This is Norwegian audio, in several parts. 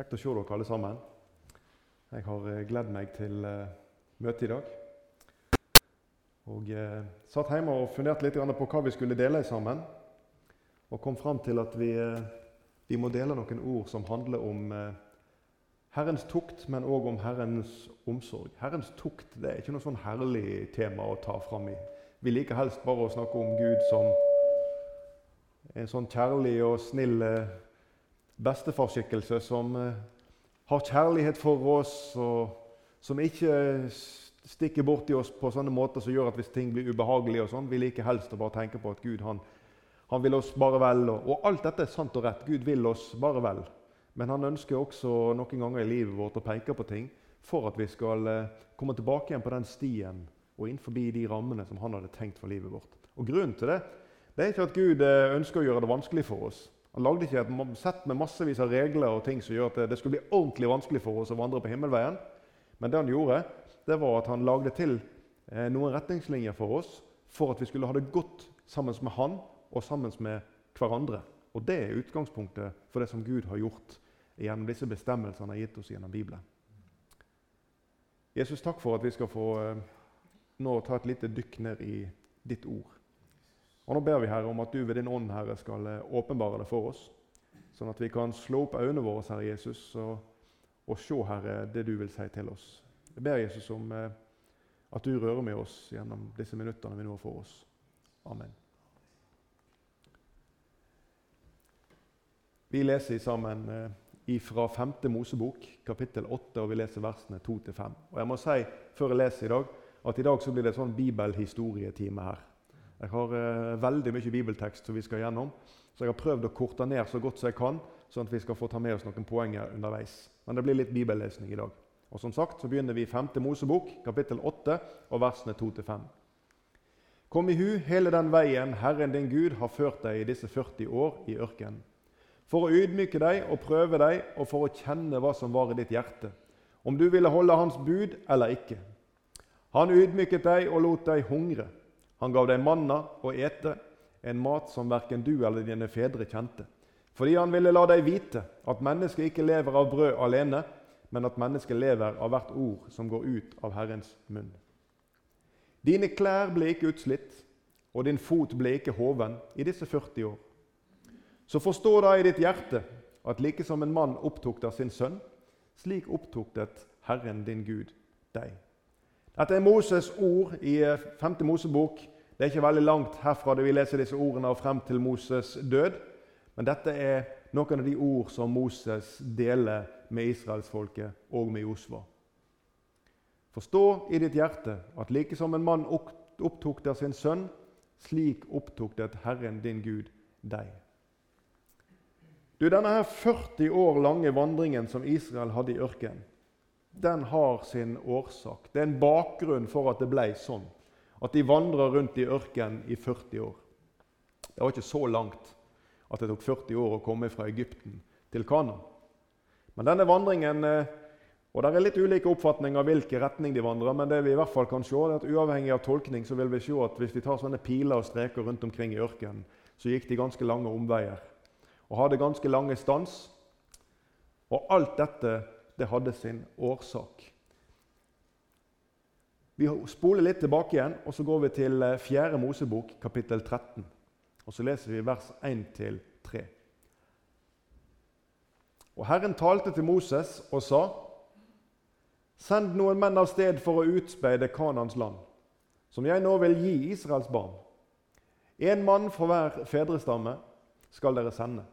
Kjekt å se dere alle sammen. Jeg har eh, gledd meg til eh, møtet i dag. Og eh, satt hjemme og funderte litt på hva vi skulle dele sammen. Og kom fram til at vi, eh, vi må dele noen ord som handler om eh, Herrens tukt, men òg om Herrens omsorg. Herrens tukt det er ikke noe sånn herlig tema å ta fram i. Vi liker helst bare å snakke om Gud som en sånn kjærlig og snill eh, bestefarskikkelse som eh, har kjærlighet for oss, og som ikke stikker borti oss på sånne måter som gjør at hvis ting blir ubehagelige og sånn, Vi liker helst å bare tenke på at Gud han, han vil oss bare vel. Og, og, alt dette er sant og rett. Gud vil oss bare vel. Men han ønsker også noen ganger i livet vårt å peke på ting for at vi skal eh, komme tilbake igjen på den stien og innenfor de rammene som han hadde tenkt for livet vårt. Og Grunnen til det det er ikke at Gud eh, ønsker å gjøre det vanskelig for oss. Han lagde ikke et sett med massevis av regler og ting som gjør at det skulle bli ordentlig vanskelig for oss å vandre på himmelveien. Men det han gjorde, det var at han lagde til eh, noen retningslinjer for oss for at vi skulle ha det godt sammen med han og sammen med hverandre. Og Det er utgangspunktet for det som Gud har gjort gjennom disse bestemmelsene han har gitt oss gjennom Bibelen. Jesus, takk for at vi skal få eh, nå ta et lite dykk ned i ditt ord. Og Nå ber vi Herre om at du ved din ånd Herre, skal eh, åpenbare det for oss, sånn at vi kan slå opp øynene våre, Herre Jesus, og, og se Herre, det du vil si til oss. Jeg ber Jesus om eh, at du rører med oss gjennom disse minuttene vi nå får oss. Amen. Vi leser sammen eh, fra 5. Mosebok, kapittel 8, og vi leser versene 2-5. Og jeg må si før jeg leser i dag, at i dag så blir det sånn bibelhistorietime her. Jeg har eh, veldig mye bibeltekst som vi skal gjennom, så jeg har prøvd å korte ned så godt som jeg kan, sånn at vi skal få ta med oss noen poenger underveis. Men det blir litt bibellesning i dag. Og som sagt så begynner vi i 5. Mosebok, kapittel 8, og versene 2-5. Kom i hu hele den veien Herren din Gud har ført deg i disse 40 år i ørkenen, for å ydmyke deg og prøve deg, og for å kjenne hva som var i ditt hjerte, om du ville holde Hans bud eller ikke. Han ydmyket deg og lot deg hungre. Han gav deg manna å ete, en mat som verken du eller dine fedre kjente. Fordi han ville la deg vite at mennesket ikke lever av brød alene, men at mennesket lever av hvert ord som går ut av Herrens munn. Dine klær ble ikke utslitt, og din fot ble ikke hoven i disse 40 år. Så forstå da i ditt hjerte at like som en mann opptukter sin sønn, slik opptuktet Herren din Gud deg. Dette er Moses' ord i 5. Eh, Mosebok. Det er ikke veldig langt herfra det vi leser disse ordene og frem til Moses' død. Men dette er noen av de ord som Moses deler med israelsfolket og med Josva. Forstå i ditt hjerte at like som en mann opptukter sin sønn, slik opptuktet Herren din Gud deg. Du, Denne her 40 år lange vandringen som Israel hadde i ørkenen, den har sin årsak. Det er en bakgrunn for at det ble sånn. At de vandra rundt i ørkenen i 40 år. Det var ikke så langt at det tok 40 år å komme fra Egypten til Kana. Men denne vandringen eh, og Det er litt ulike oppfatninger av hvilken retning de vandrer, men det vi i hvert fall kan se, er at uavhengig av tolkning så vil vi se at hvis vi tar sånne piler og streker rundt omkring i ørkenen, så gikk de ganske lange omveier og hadde ganske lange stans. Og alt dette det hadde sin årsak. Vi spoler litt tilbake igjen, og så går vi til 4. Eh, Mosebok, kapittel 13. Og Så leser vi vers 1-3. Og Herren talte til Moses og sa.: Send noen menn av sted for å utspeide Kanans land, som jeg nå vil gi Israels barn. En mann fra hver fedrestamme skal dere sende.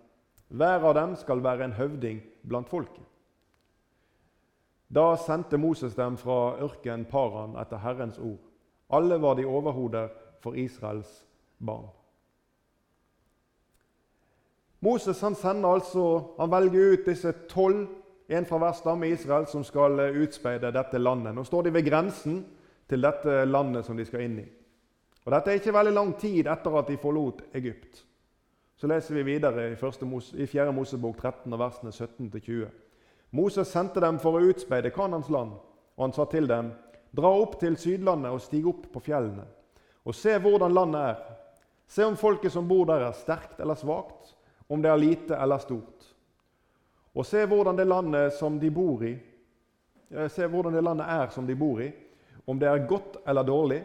Hver av dem skal være en høvding blant folket. Da sendte Moses dem fra ørken Paran etter Herrens ord. Alle var de overhoder for Israels barn. Moses han sender altså, han velger ut disse tolv, en fra hver stamme i Israel, som skal eh, utspeide dette landet. Nå står de ved grensen til dette landet som de skal inn i. Og Dette er ikke veldig lang tid etter at de forlot Egypt. Så leser vi videre i, i 4. Mosebok 13, versene 17-20. Moses sendte dem for å utspeide Kanans land, og han sa til dem.: Dra opp til Sydlandet og stig opp på fjellene, og se hvordan landet er. Se om folket som bor der, er sterkt eller svakt, om det er lite eller stort. og se hvordan det landet som de bor i, se hvordan det landet er som de bor i, om det er godt eller dårlig,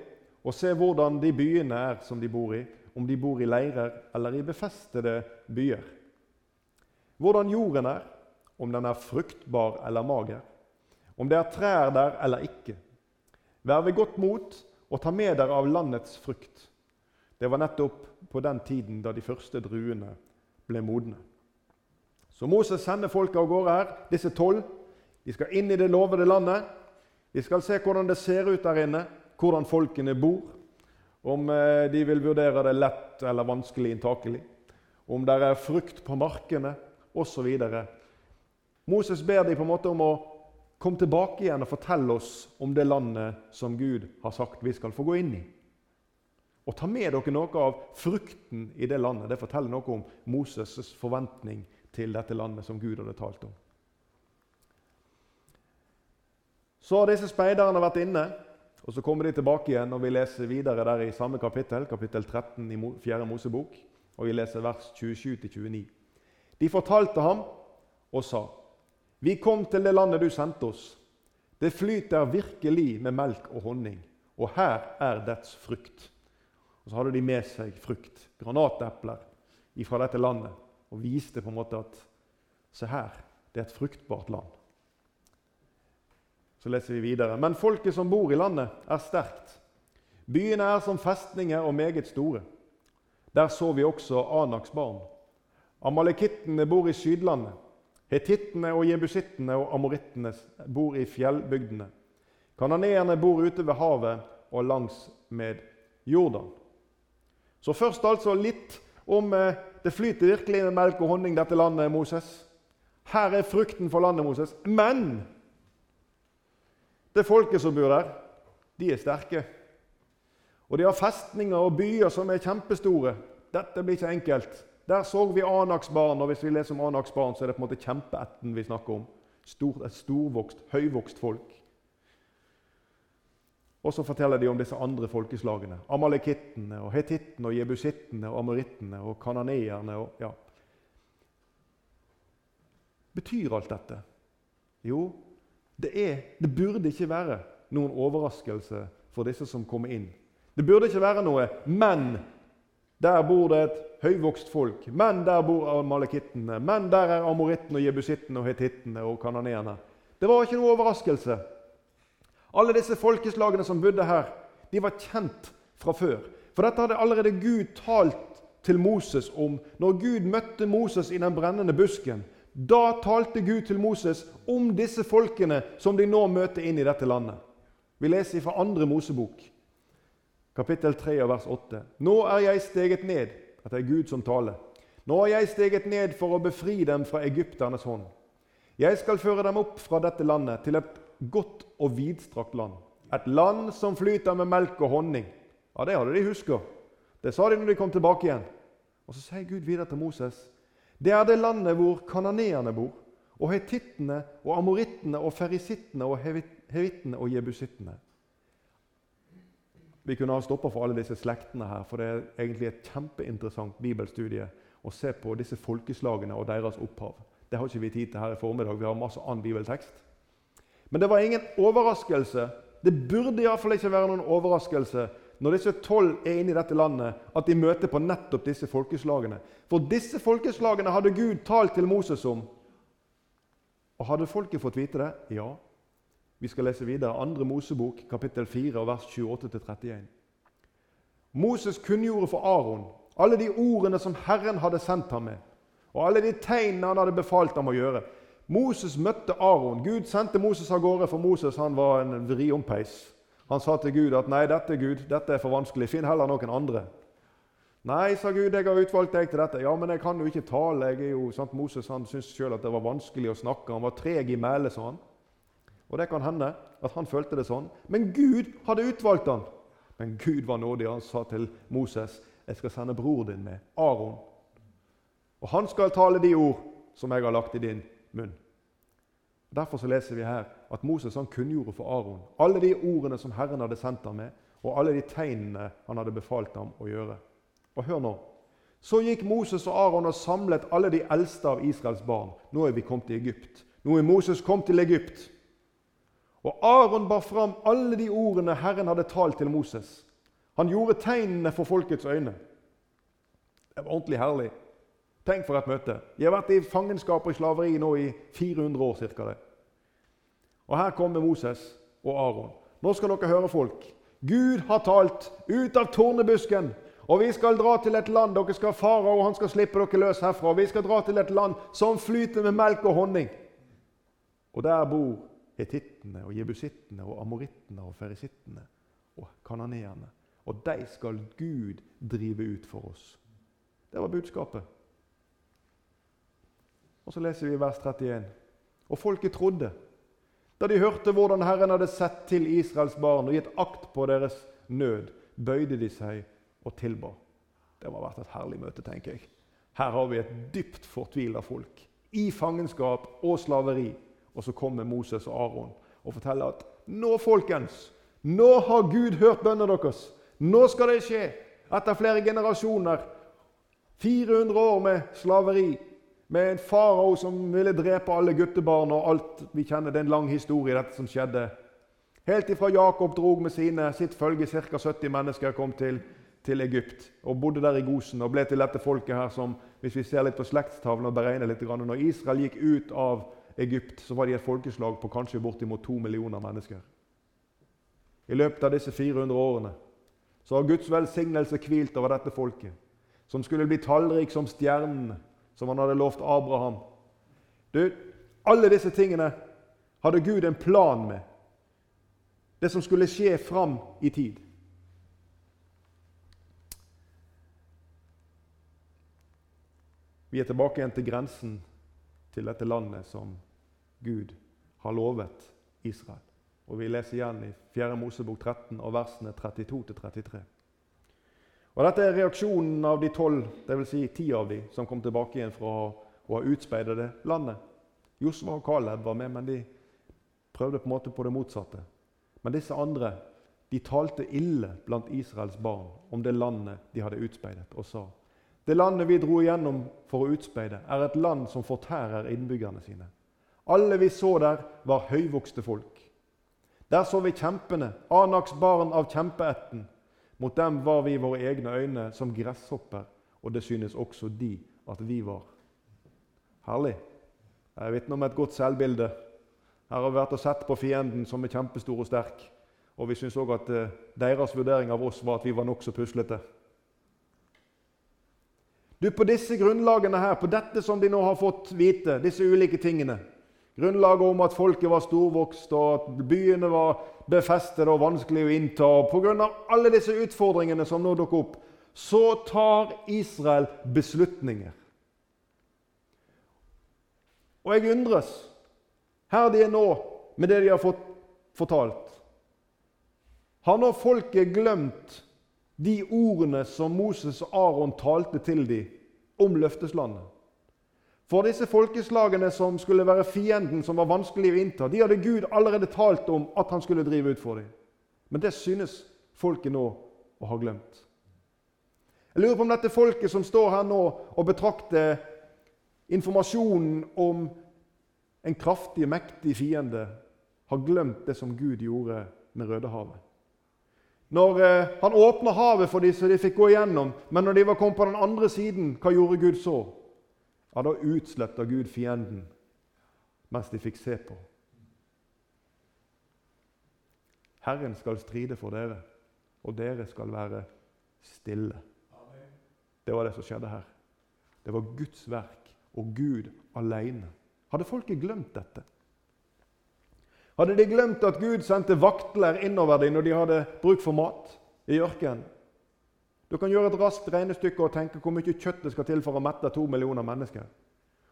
og se hvordan de byene er som de bor i, om de bor i leirer eller i befestede byer. Hvordan jorden er, om den er fruktbar eller mager, om det er trær der eller ikke. Vær ved godt mot og ta med dere av landets frukt. Det var nettopp på den tiden da de første druene ble modne. Så Moses sender folket av gårde her, disse tolv. De skal inn i det lovede landet. De skal se hvordan det ser ut der inne, hvordan folkene bor. Om eh, de vil vurdere det lett eller vanskelig inntakelig. Om det er frukt på markene osv. Moses ber de på en måte om å komme tilbake igjen og fortelle oss om det landet som Gud har sagt vi skal få gå inn i. Og ta med dere noe av frukten i det landet. Det forteller noe om Moses' forventning til dette landet som Gud hadde talt om. Så har disse speiderne vært inne, og så kommer de tilbake igjen. og Vi leser videre der i samme kapittel, kapittel 13 i 4. Mosebok, og vi leser vers 27-29. De fortalte ham og sa:" Vi kom til det landet du sendte oss. Det flyter virkelig med melk og honning, og her er dets frukt. Og Så hadde de med seg frukt, granatepler, fra dette landet, og viste på en måte at se her, det er et fruktbart land. Så leser vi videre. Men folket som bor i landet, er sterkt. Byene er som festninger og meget store. Der så vi også Anaks barn. Amalekittene bor i Sydlandet. Hetittene og jebusittene og amorittene bor i fjellbygdene. Kananeerne bor ute ved havet og langs med Jordan. Så først altså litt om eh, det flyter virkelig med melk og honning, dette landet, Moses. Her er frukten for landet, Moses. Men det folket som bor der, de er sterke. Og de har festninger og byer som er kjempestore. Dette blir ikke enkelt. Der så vi Anaks barn, og hvis vi leser om Anaks barn, så er det på en måte kjempeætten vi snakker om. Stor, et storvokst, høyvokst folk. Og så forteller de om disse andre folkeslagene. Amalekittene, og hetittene, og jebusittene, og amorittene og kananeerne. Og, ja. Betyr alt dette? Jo, det, er, det burde ikke være noen overraskelse for disse som kommer inn. Det burde ikke være noe 'men'. Der bor det et høyvokst folk. Men der bor amalekittene. Men der er amorittene og jebusittene og hetittene og kananeerne. Det var ikke noe overraskelse. Alle disse folkeslagene som bodde her, de var kjent fra før. For dette hadde allerede Gud talt til Moses om når Gud møtte Moses i den brennende busken. Da talte Gud til Moses om disse folkene som de nå møter inn i dette landet. Vi leser fra andre Mosebok, kapittel 3 vers 8. Nå er jeg steget ned Dette er Gud som taler. Nå er jeg steget ned for å befri dem fra egypternes hånd. Jeg skal føre dem opp fra dette landet til et godt og vidstrakt land. Et land som flyter med melk og honning. Ja, Det hadde de huska. Det sa de når de kom tilbake igjen. Og Så sier Gud videre til Moses det er det landet hvor kananeerne bor, og hetittene og amorittene og ferisittene og hevittene og jebusittene. Vi kunne ha stoppa for alle disse slektene her, for det er egentlig et kjempeinteressant bibelstudie å se på disse folkeslagene og deres opphav. Det har ikke vi tid til her i formiddag. Vi har masse annen bibeltekst. Men det var ingen overraskelse. Det burde iallfall ikke være noen overraskelse når disse tolv er inne i dette landet, at de møter på nettopp disse folkeslagene. For disse folkeslagene hadde Gud talt til Moses om. Og hadde folket fått vite det? Ja. Vi skal lese videre. Andre Mosebok, kapittel 4, vers 28-31. Moses kunngjorde for Aron alle de ordene som Herren hadde sendt ham med, og alle de tegnene han hadde befalt ham å gjøre. Moses møtte Aron. Gud sendte Moses av gårde, for Moses han var en vriompeis. Han sa til Gud at 'nei, dette Gud, dette er for vanskelig. Finn heller noen andre'. 'Nei', sa Gud, 'jeg har utvalgt deg til dette.' 'Ja, men jeg kan jo ikke tale.' jeg er jo, sant? Moses han syntes sjøl at det var vanskelig å snakke. Han var treg i mæle, sa han. Og det kan hende at han følte det sånn. Men Gud hadde utvalgt han. Men Gud var nådig. Han sa til Moses, 'Jeg skal sende bror din med, Aron.' Og han skal tale de ord som jeg har lagt i din munn. Derfor så leser vi her at Moses han kunngjorde for Aron alle de ordene som Herren hadde sendt ham med, og alle de tegnene han hadde befalt ham å gjøre. Og hør nå. Så gikk Moses og Aron og samlet alle de eldste av Israels barn. Nå er vi kommet til Egypt. Nå er Moses kommet til Egypt. Og Aron bar fram alle de ordene Herren hadde talt til Moses. Han gjorde tegnene for folkets øyne. Det var ordentlig herlig. Tenk for et møte. De har vært i fangenskap og i slaveri nå i 400 år. Cirka det. Og Her kommer Moses og Aron. Nå skal dere høre, folk. Gud har talt ut av tornebusken. Og vi skal dra til et land dere skal fare, og han skal slippe dere løs herfra. Vi skal dra til et land som flyter med melk og honning. Og der bor hetittene og jebusittene og amorittene og ferisittene og kananeerne. Og de skal Gud drive ut for oss. Det var budskapet. Og så leser vi vers 31. Og folket trodde. Da de hørte hvordan Herren hadde sett til Israels barn og gitt akt på deres nød, bøyde de seg og tilba. Det må ha vært et herlig møte, tenker jeg. Her har vi et dypt fortvila folk i fangenskap og slaveri. Og så kommer Moses og Aron og forteller at nå, folkens, nå har Gud hørt bønnene deres. Nå skal det skje. Etter flere generasjoner, 400 år med slaveri, med en farao som ville drepe alle guttebarn og alt vi kjenner. Det er en lang historie, dette som skjedde. Helt ifra Jakob drog med sine, sitt følge, ca. 70 mennesker, kom til, til Egypt og bodde der i Gosen og ble til dette folket her som, hvis vi ser litt på slektstavlen og beregner litt, Når Israel gikk ut av Egypt, så var de et folkeslag på kanskje bortimot to millioner mennesker. I løpet av disse 400 årene så har Guds velsignelse hvilt over dette folket, som skulle bli tallrik som stjernene, som han hadde lovt Abraham. Du, alle disse tingene hadde Gud en plan med. Det som skulle skje fram i tid. Vi er tilbake igjen til grensen til dette landet som Gud har lovet Israel. Og Vi leser igjen i 4. Mosebok 13 og versene 32-33. Og Dette er reaksjonen av de tolv, dvs. Si ti av de, som kom tilbake igjen fra å ha utspeidet det landet. Josva og Caleb var med, men de prøvde på en måte på det motsatte. Men disse andre de talte ille blant Israels barn om det landet de hadde utspeidet, og sa det landet vi dro igjennom for å utspeide, er et land som fortærer innbyggerne sine. Alle vi så der, var høyvokste folk. Der så vi kjempene, Anaks barn av kjempeetten. Mot dem var vi i våre egne øyne som gresshopper, og det synes også de at vi var. Herlig. Jeg vitner om et godt selvbilde. Her har vi vært og sett på fienden som er kjempestor og sterk. Og vi syns òg at eh, deres vurdering av oss var at vi var nokså puslete. Du, På disse grunnlagene her, på dette som de nå har fått vite, disse ulike tingene Grunnlaget om at folket var storvokst, og at byene var befestede og vanskelig å innta Pga. alle disse utfordringene som nå dukker opp, så tar Israel beslutninger. Og jeg undres. Her de er nå med det de har fått fortalt. Har nå folket glemt de ordene som Moses og Aron talte til dem om løfteslandet. For disse folkeslagene som skulle være fienden, som var vanskelig å innta, de hadde Gud allerede talt om at han skulle drive ut for dem. Men det synes folket nå å ha glemt. Jeg lurer på om dette folket som står her nå og betrakter informasjonen om en kraftig, mektig fiende, har glemt det som Gud gjorde med Rødehavet. Når eh, han åpna havet for dem så de fikk gå igjennom, men når de var kommet på den andre siden, hva gjorde Gud så? Ja, Da utsletta Gud fienden mens de fikk se på. Herren skal stride for dere, og dere skal være stille. Det var det som skjedde her. Det var Guds verk og Gud alene. Hadde folket glemt dette? Hadde de glemt at Gud sendte vaktler innover dem når de hadde bruk for mat i ørkenen? Du kan gjøre et raskt regnestykke og tenke hvor mye kjøtt det skal til for å mette to millioner mennesker.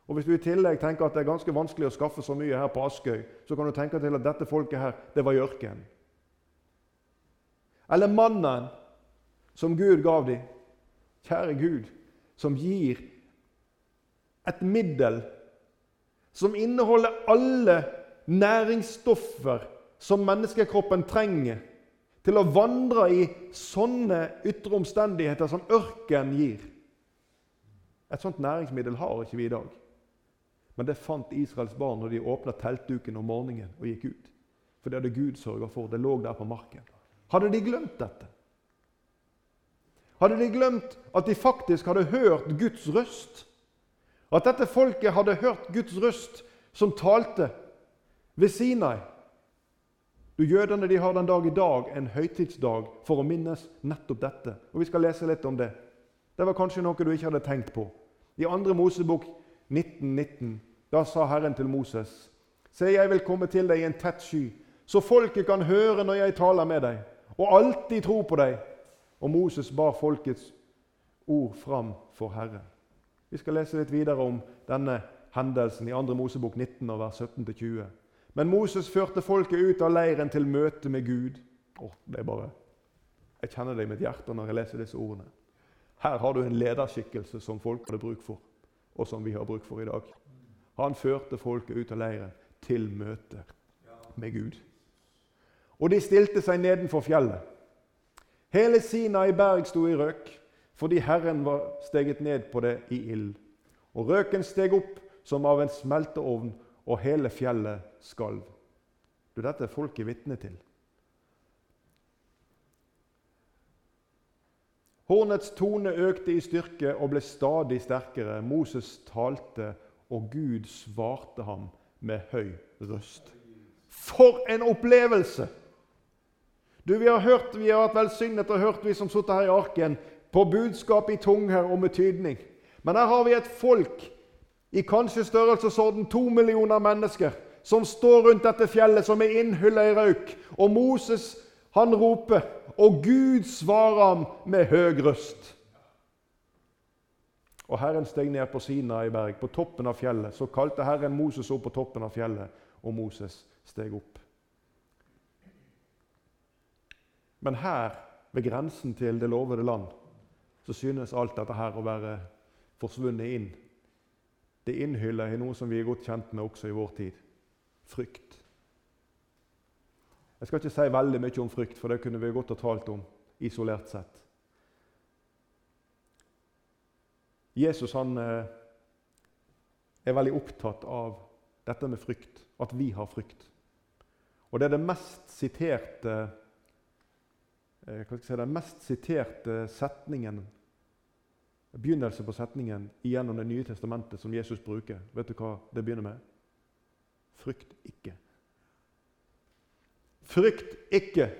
Og Hvis du i tillegg tenker at det er ganske vanskelig å skaffe så mye her på Askøy, så kan du tenke til at dette folket her, det var i ørkenen. Eller mannen som Gud gav dem. Kjære Gud, som gir et middel som inneholder alle næringsstoffer som menneskekroppen trenger til å vandre i sånne ytre omstendigheter som ørken gir. Et sånt næringsmiddel har ikke vi i dag. Men det fant Israels barn når de åpna teltduken om morgenen og gikk ut. For det hadde Gud sørga for. Det lå der på marken. Hadde de glemt dette? Hadde de glemt at de faktisk hadde hørt Guds røst? At dette folket hadde hørt Guds røst som talte ved Sinai? Du, Jødene de har den dag i dag en høytidsdag for å minnes nettopp dette. Og Vi skal lese litt om det. Det var kanskje noe du ikke hadde tenkt på. I 2. Mosebok 1919 19, da sa Herren til Moses.: Se, jeg vil komme til deg i en tett sky, så folket kan høre når jeg taler med deg, og alltid tro på deg. Og Moses bar folkets ord fram for Herren. Vi skal lese litt videre om denne hendelsen i 2. Mosebok 19, vers 17-20. Men Moses førte folket ut av leiren til møte med Gud. Oh, det er bare, Jeg kjenner det i mitt hjerte når jeg leser disse ordene. Her har du en lederskikkelse som folk hadde bruk for, og som vi har bruk for i dag. Han førte folket ut av leiren til møte med Gud. Og de stilte seg nedenfor fjellet. Hele Sinai berg sto i røk, fordi Herren var steget ned på det i ild. Og røken steg opp som av en smelteovn, og hele fjellet skalv. Du, dette er folket vitne til. Hornets tone økte i styrke og ble stadig sterkere. Moses talte, og Gud svarte ham med høy røst. For en opplevelse! Du, Vi har hørt, vi har vært velsignet og hørt, vi som sitter her i arken, på budskap i tunger og med tydning. Men her har vi et folk i kanskje størrelsesorden to millioner mennesker som står rundt dette fjellet som er innhylla i røyk. Og Moses han roper, og Gud svarer ham med høg røst. Og Herren steg ned på Sinai berg, på toppen av fjellet. Så kalte Herren Moses opp på toppen av fjellet, og Moses steg opp. Men her, ved grensen til det lovede land, så synes alt dette her å være forsvunnet inn det innhyller i noe som vi er godt kjent med også i vår tid frykt. Jeg skal ikke si veldig mye om frykt, for det kunne vi godt ha talt om isolert sett. Jesus han eh, er veldig opptatt av dette med frykt, at vi har frykt. Og det er det mest siterte, eh, si, den mest siterte setningen begynnelse på setningen gjennom Det nye testamentet som Jesus bruker. Vet du hva det begynner med? Frykt ikke. Frykt ikke!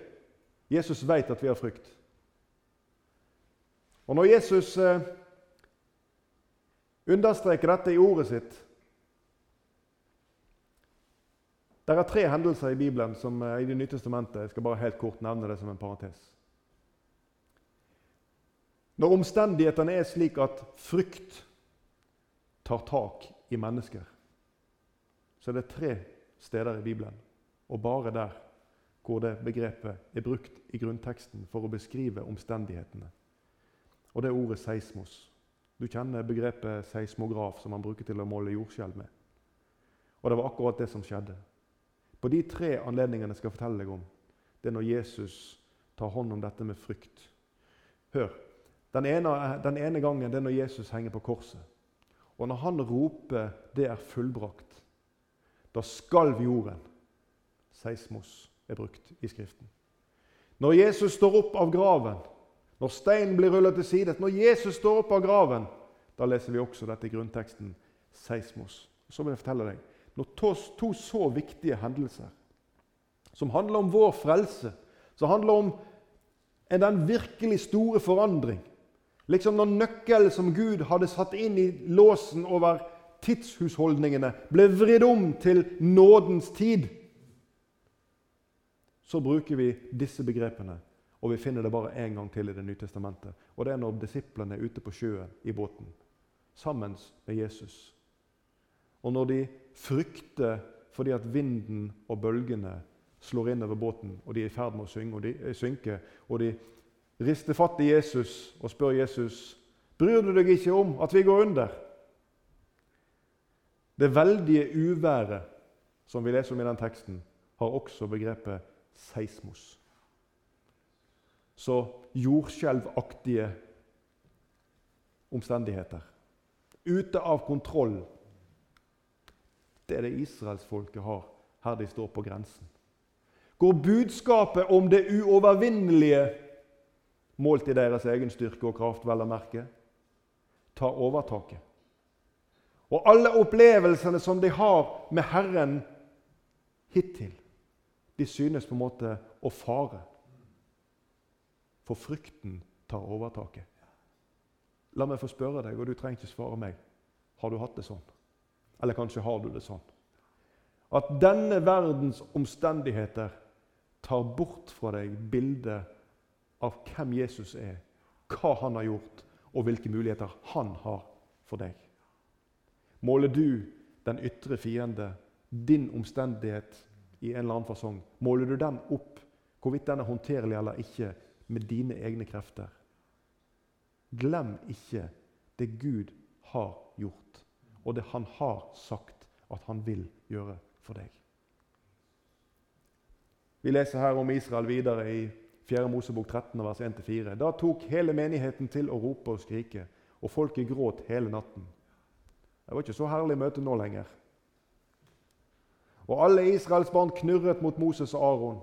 Jesus vet at vi har frykt. Og når Jesus eh, understreker dette i ordet sitt Det er tre hendelser i Bibelen som, eh, i Det nye testamentet. Jeg skal bare helt kort nevne det som en parentes. Når omstendighetene er slik at frykt tar tak i mennesker, så er det tre steder i Bibelen, og bare der, hvor det begrepet er brukt i grunnteksten for å beskrive omstendighetene. Og det er ordet seismos. Du kjenner begrepet seismograf, som man bruker til å måle jordskjelv med. Og det var akkurat det som skjedde. På de tre anledningene jeg skal fortelle deg om, det er når Jesus tar hånd om dette med frykt. Hør, den ene, den ene gangen det er når Jesus henger på korset. Og når han roper 'Det er fullbrakt', da skalv jorden. Seismos er brukt i Skriften. Når Jesus står opp av graven, når steinen blir rullet til side Når Jesus står opp av graven, da leser vi også dette i grunnteksten seismos. Så vil jeg fortelle deg når to, to så viktige hendelser, som handler om vår frelse, som handler om den virkelig store forandring Liksom når nøkkelen som Gud hadde satt inn i låsen over tidshusholdningene, ble vridd om til nådens tid. Så bruker vi disse begrepene, og vi finner det bare én gang til i Det nye testamentet. Og det er når disiplene er ute på sjøen i båten sammen med Jesus. Og når de frykter fordi at vinden og bølgene slår inn over båten, og de er i ferd med å synge, og de, eh, synke, og de rister fatt i Jesus og spør Jesus bryr du deg ikke om at vi går under. Det veldige uværet som vi leser om i den teksten, har også begrepet seismos. Så jordskjelvaktige omstendigheter. ute av kontroll. Det er det israelsfolket har her de står på grensen. Går budskapet om det uovervinnelige, målt i deres egen styrke og kraft, vel å merke, tar overtaket. Og alle opplevelsene som de har med Herren hittil, de synes på en måte å fare. For frykten tar overtaket. La meg få spørre deg, og du trenger ikke svare meg. Har du hatt det sånn? Eller kanskje har du det sånn? At denne verdens omstendigheter tar bort fra deg bildet av hvem Jesus er, hva han har gjort, og hvilke muligheter han har for deg. Måler du den ytre fiende, din omstendighet, i en eller annen fasong, måler du den opp, hvorvidt den er håndterlig eller ikke, med dine egne krefter? Glem ikke det Gud har gjort, og det han har sagt at han vil gjøre for deg. Vi leser her om Israel videre i 4. Mosebok 13, vers 1-4. Da tok hele menigheten til å rope og skrike, og folket gråt hele natten. Det var ikke så herlig møte nå lenger. Og alle Israels barn knurret mot Moses og Aron.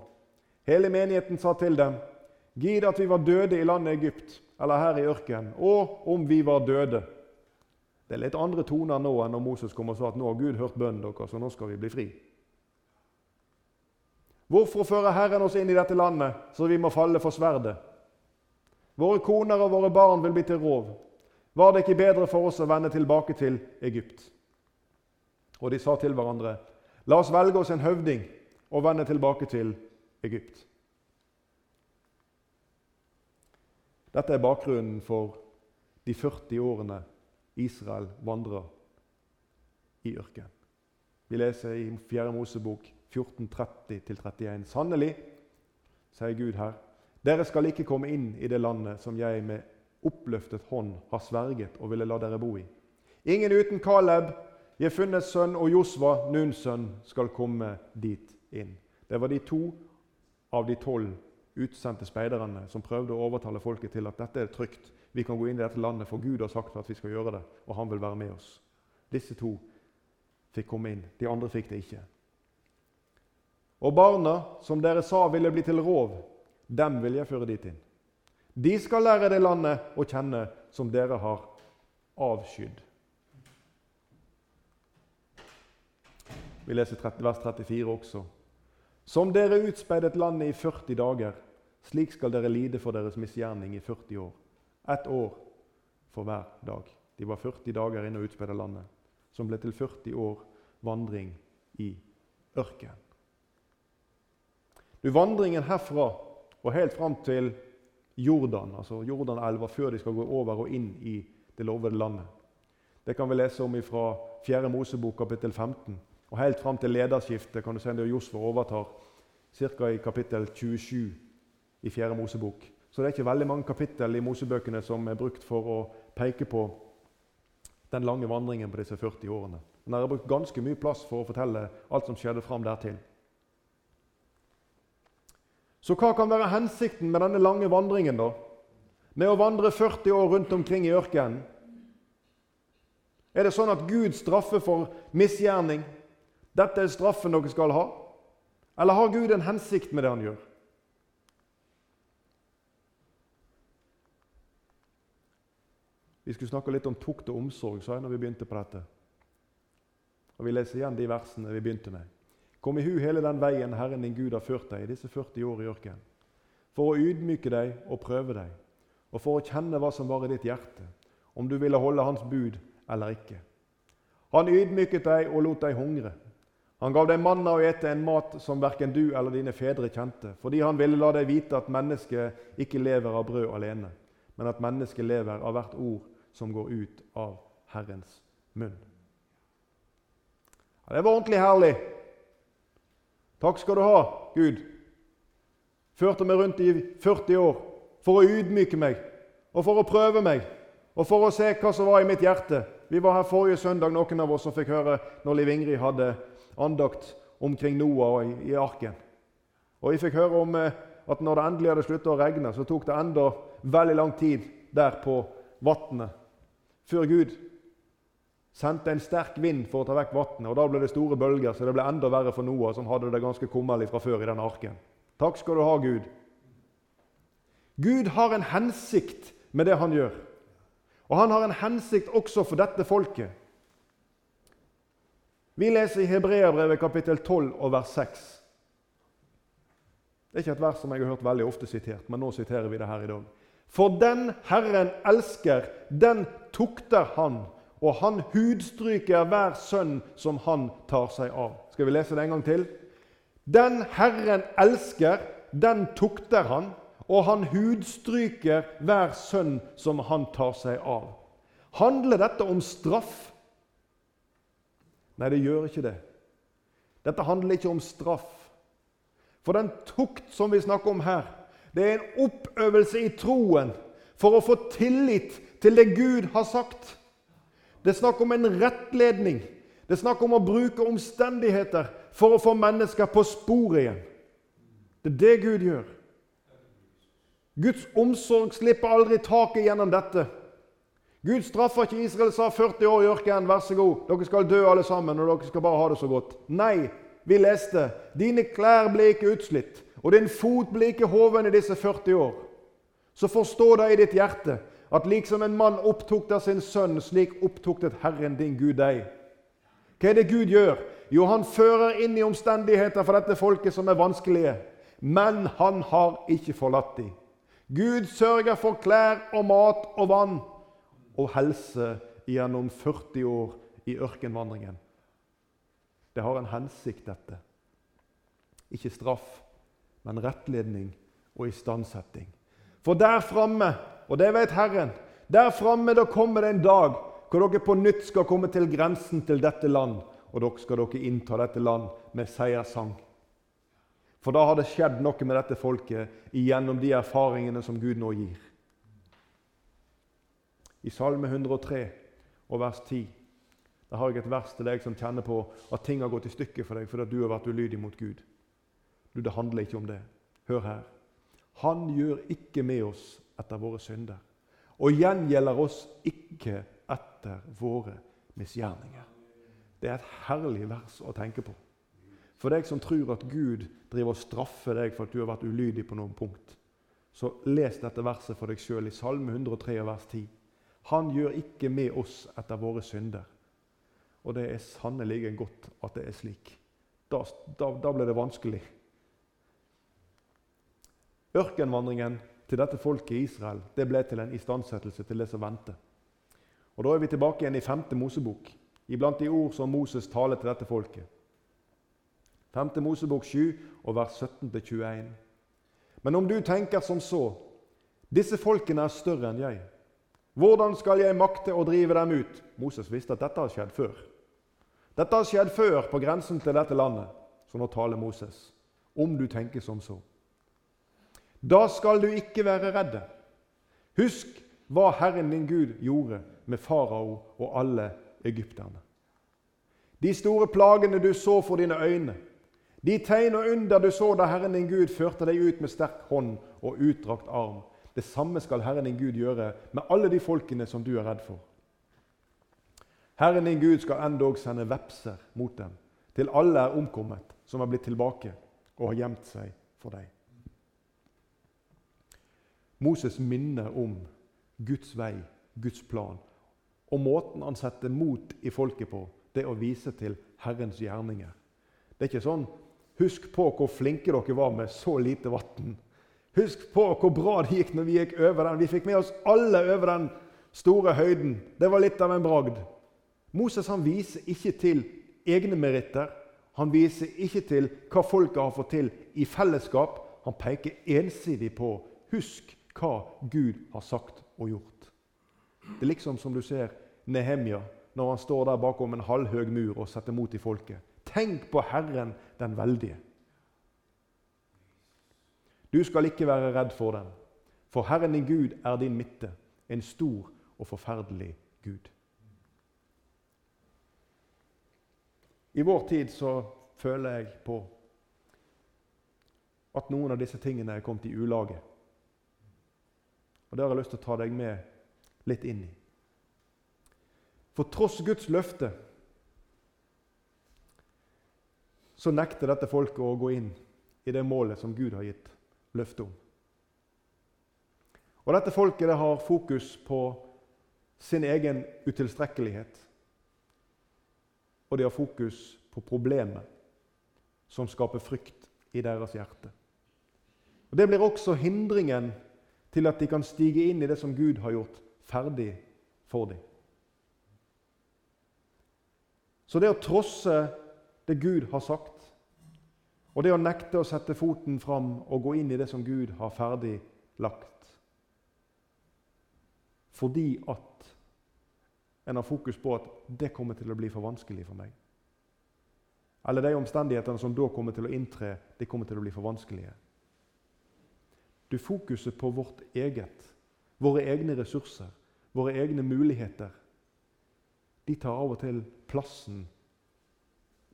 Hele menigheten sa til dem, Gid at vi var døde i landet Egypt, eller her i ørkenen, og om vi var døde. Det er litt andre toner nå enn når Moses kom og sa at nå har Gud hørt bønnen deres, og nå skal vi bli fri. Hvorfor fører Herren oss inn i dette landet, så vi må falle for sverdet? Våre koner og våre barn vil bli til rov. Var det ikke bedre for oss å vende tilbake til Egypt? Og de sa til hverandre, la oss velge oss en høvding og vende tilbake til Egypt. Dette er bakgrunnen for de 40 årene Israel vandrer i ørkenen. Vi leser i 4. Mosebok 14.30-31. Sannelig, sier Gud her, dere skal ikke komme inn i det landet som jeg med oppløftet hånd har sverget og ville la dere bo i. Ingen uten Kaleb, Jefunnes sønn og Josva, Nuns sønn, skal komme dit inn. Det var de to av de tolv utsendte speiderne som prøvde å overtale folket til at dette er trygt. Vi kan gå inn i dette landet, for Gud har sagt at vi skal gjøre det, og han vil være med oss. Disse to fikk komme inn. De andre fikk det ikke. Og barna, som dere sa ville bli til rov, dem vil jeg føre dit inn. De skal lære det landet å kjenne som dere har avskydd. Vi leser vers 34 også. Som dere utspeidet landet i 40 dager, slik skal dere lide for deres misgjerning i 40 år. Ett år for hver dag. De var 40 dager inne og utspeida landet, som ble til 40 år vandring i ørkenen. Du, Vandringen herfra og helt fram til Jordan, altså Jordanelva, før de skal gå over og inn i det lovede landet. Det kan vi lese om fra 4. Mosebok kapittel 15. Og helt fram til lederskiftet kan du se når Josfa overtar, ca. i kapittel 27 i 4. Mosebok. Så det er ikke veldig mange kapittel i Mosebøkene som er brukt for å peke på den lange vandringen på disse 40 årene. Men der er brukt ganske mye plass for å fortelle alt som skjedde fram dertil. Så hva kan være hensikten med denne lange vandringen, da? Med å vandre 40 år rundt omkring i ørkenen? Er det sånn at Gud straffer for misgjerning? Dette er straffen dere skal ha? Eller har Gud en hensikt med det han gjør? Vi skulle snakke litt om tukt og omsorg, sa jeg når vi begynte på dette. Og Vi leser igjen de versene vi begynte med. Kom i hu hele den veien Herren din Gud har ført deg i disse 40 år i ørkenen, for å ydmyke deg og prøve deg, og for å kjenne hva som var i ditt hjerte, om du ville holde Hans bud eller ikke. Han ydmyket deg og lot deg hungre. Han gav deg manna å ete, en mat som verken du eller dine fedre kjente, fordi han ville la deg vite at mennesket ikke lever av brød alene, men at mennesket lever av hvert ord som går ut av Herrens munn. Ja, det var ordentlig herlig. Takk skal du ha, Gud. Førte meg rundt i 40 år for å ydmyke meg og for å prøve meg og for å se hva som var i mitt hjerte. Vi var her forrige søndag, noen av oss som fikk høre når Liv Ingrid hadde andakt omkring Noah i, i arken. Og vi fikk høre om eh, at når det endelig hadde sluttet å regne, så tok det enda veldig lang tid der på vannet før Gud sendte en sterk vind for å ta vekk vannet. Og da ble det store bølger, så det ble enda verre for Noah, som hadde det ganske kummerlig fra før i denne arken. Takk skal du ha, Gud. Gud har en hensikt med det han gjør. Og han har en hensikt også for dette folket. Vi leser i Hebreabrevet kapittel 12 og vers 6. Det er ikke et vers som jeg har hørt veldig ofte sitert, men nå siterer vi det her i dag. For den Herren elsker, den tukter Han, og han hudstryker hver sønn som han tar seg av. Skal vi lese det en gang til? Den Herren elsker, den tukter Han, og han hudstryker hver sønn som han tar seg av. Handler dette om straff? Nei, det gjør ikke det. Dette handler ikke om straff. For den tukt som vi snakker om her, det er en oppøvelse i troen for å få tillit til det Gud har sagt. Det er snakk om en rettledning. Det er snakk om å bruke omstendigheter for å få mennesker på sporet igjen. Det er det Gud gjør. Guds omsorg slipper aldri taket gjennom dette. Gud straffer ikke Israel sa 40 år i ørkenen, vær så god, dere skal dø alle sammen, og dere skal bare ha det så godt. Nei, vi leste dine klær ble ikke utslitt, og din fot ble ikke hoven i disse 40 år. Så forstå det i ditt hjerte at liksom en mann opptok av sin sønn, slik opptuktet Herren din Gud deg. Hva er det Gud gjør? Jo, han fører inn i omstendigheter for dette folket som er vanskelige. Men han har ikke forlatt dem. Gud sørger for klær og mat og vann og helse gjennom 40 år i ørkenvandringen. Det har en hensikt, dette. Ikke straff, men rettledning og istandsetting. For der framme, og det vet Herren, der framme da kommer det en dag hvor dere på nytt skal komme til grensen til dette land, og dere skal dere innta dette land med seierssang. For da har det skjedd noe med dette folket gjennom de erfaringene som Gud nå gir i Salme 103 og vers 10. Der har jeg et vers til deg som kjenner på at ting har gått i stykker for deg fordi du har vært ulydig mot Gud. Du, Det handler ikke om det. Hør her. Han gjør ikke med oss etter våre synder og gjengjelder oss ikke etter våre misgjerninger. Det er et herlig vers å tenke på. For deg som tror at Gud driver og straffer deg for at du har vært ulydig på noen punkt, så les dette verset for deg sjøl i Salme 103 vers 10. Han gjør ikke med oss etter våre synder. Og det er sannelig godt at det er slik. Da, da, da ble det vanskelig. Ørkenvandringen til dette folket i Israel det ble til en istandsettelse til det som venter. Og Da er vi tilbake igjen i 5. Mosebok, iblant de ord som Moses taler til dette folket. 5. Mosebok 7, og vers 17-21. Men om du tenker som så Disse folkene er større enn jeg. Hvordan skal jeg makte å drive dem ut? Moses visste at dette har skjedd før. Dette har skjedd før på grensen til dette landet. Så nå taler Moses. Om du tenker som så. Da skal du ikke være redde. Husk hva Herren din Gud gjorde med farao og alle egypterne. De store plagene du så for dine øyne, de tegn og under du så da Herren din Gud førte deg ut med sterk hånd og utdrakt arm, det samme skal Herren din Gud gjøre med alle de folkene som du er redd for. Herren din Gud skal endog sende vepser mot dem, til alle er omkommet, som er blitt tilbake og har gjemt seg for deg. Moses minner om Guds vei, Guds plan. Og måten han setter mot i folket på, det er å vise til Herrens gjerninger. Det er ikke sånn 'Husk på hvor flinke dere var med så lite vann.' Husk på hvor bra det gikk når vi gikk over den. Vi fikk med oss alle over den store høyden. Det var litt av en bragd. Moses han viser ikke til egne meritter. Han viser ikke til hva folket har fått til i fellesskap. Han peker ensidig på husk hva Gud har sagt og gjort. Det er liksom som du ser Nehemja når han står der bakom en halvhøg mur og setter mot i folket. Tenk på Herren den veldige. Du skal ikke være redd for den, for Herren din Gud er din midte, en stor og forferdelig Gud. I vår tid så føler jeg på at noen av disse tingene er kommet i ulage. Og Det har jeg lyst til å ta deg med litt inn i. For tross Guds løfte så nekter dette folket å gå inn i det målet som Gud har gitt løfte om. Og Dette folket det har fokus på sin egen utilstrekkelighet. Og de har fokus på problemet som skaper frykt i deres hjerte. Og Det blir også hindringen til at de kan stige inn i det som Gud har gjort ferdig for dem. Så det å trosse det Gud har sagt, og det å nekte å sette foten fram og gå inn i det som Gud har ferdig lagt Fordi at en har fokus på at det kommer til å bli for vanskelig for meg. Eller de omstendighetene som da kommer til å inntre, de kommer til å bli for vanskelige. Du fokuset på vårt eget, våre egne ressurser, våre egne muligheter, de tar av og til plassen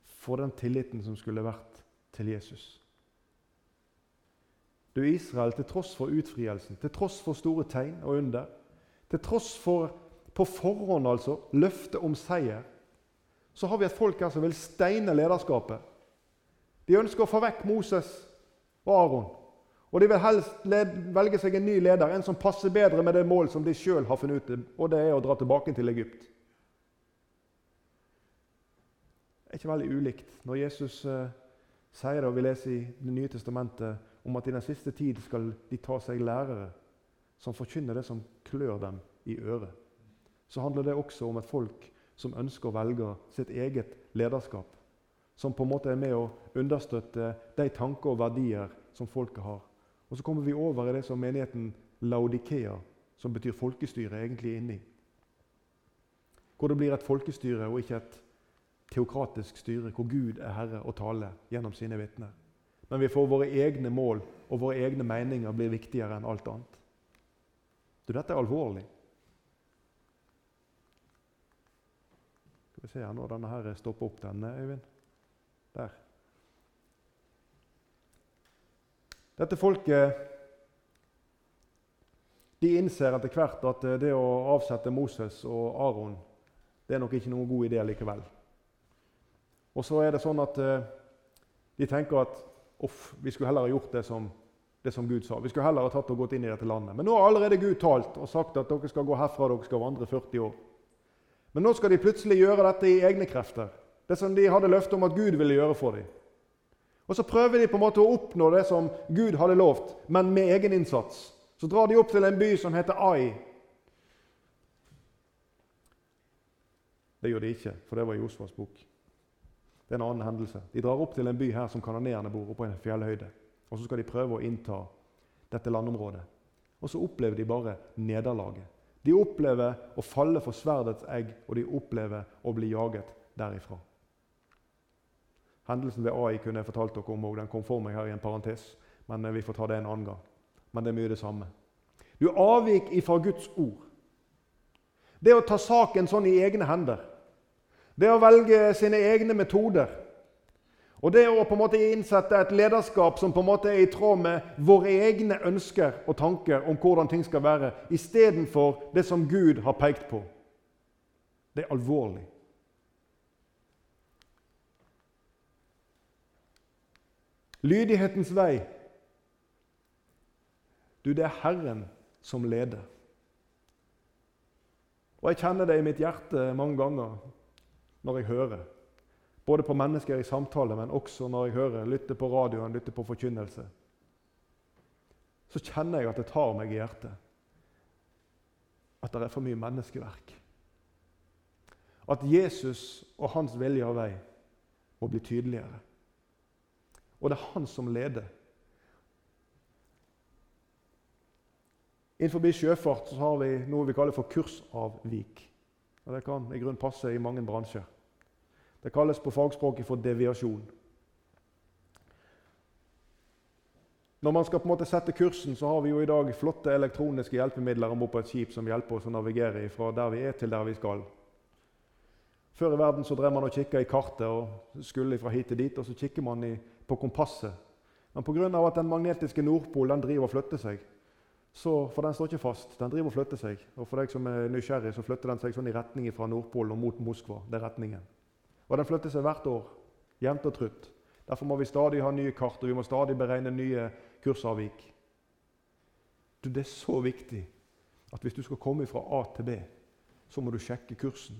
for den tilliten som skulle vært til Jesus. Du Israel, til tross for utfrielsen, til tross for store tegn og under, til tross for på forhånd altså, løftet om seier, så har vi et folk her som vil steine lederskapet. De ønsker å få vekk Moses og Aron. Og de vil helst velge seg en ny leder, en som passer bedre med det mål som de sjøl har funnet ut, og det er å dra tilbake til Egypt. Det er ikke veldig ulikt når Jesus eh, sier det, og vi leser i Det nye testamentet, om at i den siste tid skal de ta seg lærere som forkynner det som klør dem i øret så handler det også om et folk som ønsker å velge sitt eget lederskap. Som på en måte er med å understøtte de tanker og verdier som folket har. Og Så kommer vi over i det som menigheten Laudikea, som betyr folkestyre, egentlig er inni. Hvor det blir et folkestyre og ikke et teokratisk styre, hvor Gud er herre og taler gjennom sine vitner. Men vi får våre egne mål og våre egne meninger blir viktigere enn alt annet. Du, dette er alvorlig. Skal vi se her nå, denne her stopper opp, denne, Øyvind. Der. Dette folket de innser etter hvert at det å avsette Moses og Aron det er nok ikke noen god idé likevel. Og så er det sånn at eh, de tenker at off, vi skulle heller ha gjort det som, det som Gud sa. Vi skulle heller ha tatt og gått inn i dette landet. Men nå har allerede Gud talt og sagt at dere skal gå herfra dere skal vandre 40 år. Men nå skal de plutselig gjøre dette i egne krefter. Det som de hadde løfte om at Gud ville gjøre for dem. Og Så prøver de på en måte å oppnå det som Gud hadde lovt, men med egen innsats. Så drar de opp til en by som heter Ai. Det gjør de ikke, for det var i Josfas bok. Det er en annen hendelse. De drar opp til en by her som kanonerende bor, oppe på en fjellhøyde. Og Så skal de prøve å innta dette landområdet. Og så opplever de bare nederlaget. De opplever å falle for sverdets egg, og de opplever å bli jaget derifra. Hendelsen ved AI kunne jeg fortalt dere om, og den kom for meg her i en parentes. Men vi får ta det en annen gang. Men det er mye det samme. Du avvik ifra Guds ord. Det å ta saken sånn i egne hender. Det å velge sine egne metoder. Og det å på en måte innsette et lederskap som på en måte er i tråd med våre egne ønsker og tanker om hvordan ting skal være, istedenfor det som Gud har pekt på, det er alvorlig. Lydighetens vei. Du, det er Herren som leder. Og jeg kjenner det i mitt hjerte mange ganger når jeg hører både på mennesker i samtale, men også når jeg hører, lytter på radioen, lytter på forkynnelse. Så kjenner jeg at det tar meg i hjertet. At det er for mye menneskeverk. At Jesus og hans vilje og vei må bli tydeligere. Og det er han som leder. Innenfor sjøfart så har vi noe vi kaller for kursavvik. Og Det kan i grunn passe i mange bransjer. Det kalles på fagspråket for deviasjon. Når man skal på en måte sette kursen, så har vi jo i dag flotte elektroniske hjelpemidler om bord på et skip som hjelper oss å navigere fra der vi er, til der vi skal. Før i verden så drev man og kikka i kartet og skulle fra hit til dit. Og så kikker man i, på kompasset. Men pga. at den magnetiske Nordpol den driver og flytter seg, så, For den står ikke fast. Den driver og flytter seg. Og for deg som er nysgjerrig, så flytter den seg sånn i retning fra Nordpolen og mot Moskva. Det er retningen. Og den flytter seg hvert år. Jevnt og trutt. Derfor må vi stadig ha nye kart, og vi må stadig beregne nye kursavvik. Du, det er så viktig at hvis du skal komme fra A til B, så må du sjekke kursen.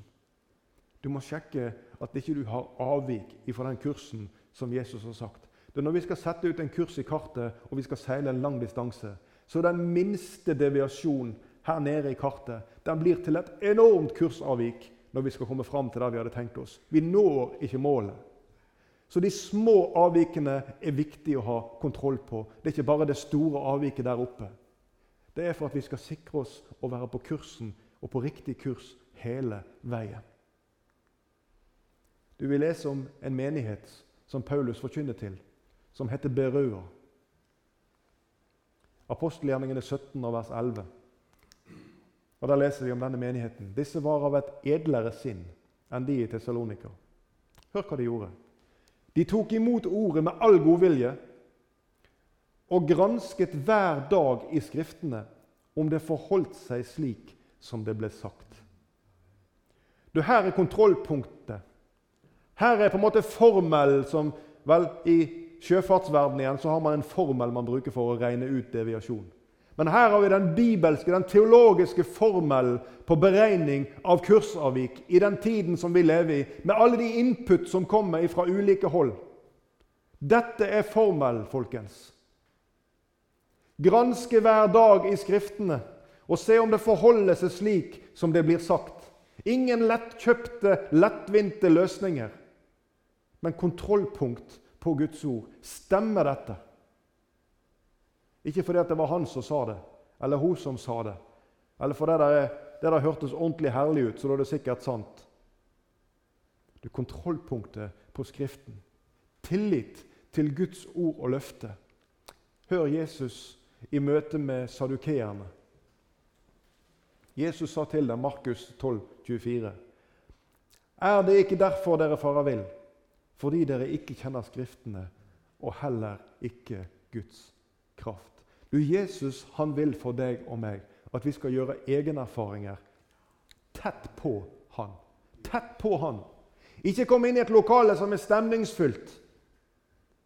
Du må sjekke at ikke du har avvik fra den kursen som Jesus har sagt. Det er Når vi skal sette ut en kurs i kartet og vi skal seile en lang distanse, så den minste deviasjon her nede i kartet den blir til et enormt kursavvik når vi skal komme fram til der vi hadde tenkt oss. Vi når ikke målet. Så de små avvikene er viktig å ha kontroll på. Det er ikke bare det store avviket der oppe. Det er for at vi skal sikre oss å være på kursen og på riktig kurs hele veien. Du vil lese om en menighet som Paulus forkynner til, som heter Berøa. Apostelgjerningene 17 og vers 11. Og Der leser vi om denne menigheten. Disse var av et edlere sinn enn de i Tessalonika. Hør hva de gjorde. De tok imot ordet med all godvilje og gransket hver dag i Skriftene om det forholdt seg slik som det ble sagt. Du, Her er kontrollpunktet. Her er på en måte formelen som vel I sjøfartsverdenen igjen så har man en formel man bruker for å regne ut deviasjon. Men her har vi den bibelske, den teologiske formelen på beregning av kursavvik i den tiden som vi lever i, med alle de input som kommer fra ulike hold. Dette er formel, folkens. Granske hver dag i Skriftene og se om det forholder seg slik som det blir sagt. Ingen lettkjøpte, lettvinte løsninger, men kontrollpunkt på Guds ord. Stemmer dette? Ikke fordi det var han som sa det, eller hun som sa det, eller fordi det, det der hørtes ordentlig herlig ut, så da er det sikkert sant. Det er kontrollpunktet på Skriften. Tillit til Guds ord og løfte. Hør Jesus i møte med sadukeerne. Jesus sa til dem, Markus 12, 24, Er det ikke derfor dere farer vill? Fordi dere ikke kjenner Skriftene og heller ikke Guds kraft. Du, Jesus han vil for deg og meg at vi skal gjøre egenerfaringer tett på han. Tett på han. Ikke komme inn i et lokale som er stemningsfylt.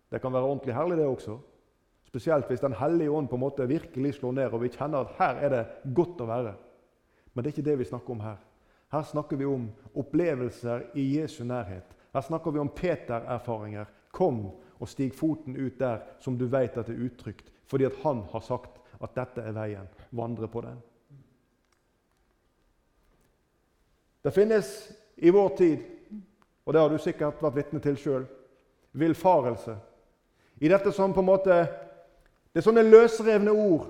Det kan være ordentlig herlig, det også. Spesielt hvis Den hellige ånd på en måte virkelig slår ned, og vi kjenner at her er det godt å være. Men det er ikke det vi snakker om her. Her snakker vi om opplevelser i Jesu nærhet. Her snakker vi om Peter-erfaringer. Kom og stig foten ut der som du vet at det er utrygt. Fordi at han har sagt at dette er veien. Vandre på den. Det finnes i vår tid, og det har du sikkert vært vitne til sjøl, villfarelse. I dette som på en måte Det er sånne løsrevne ord.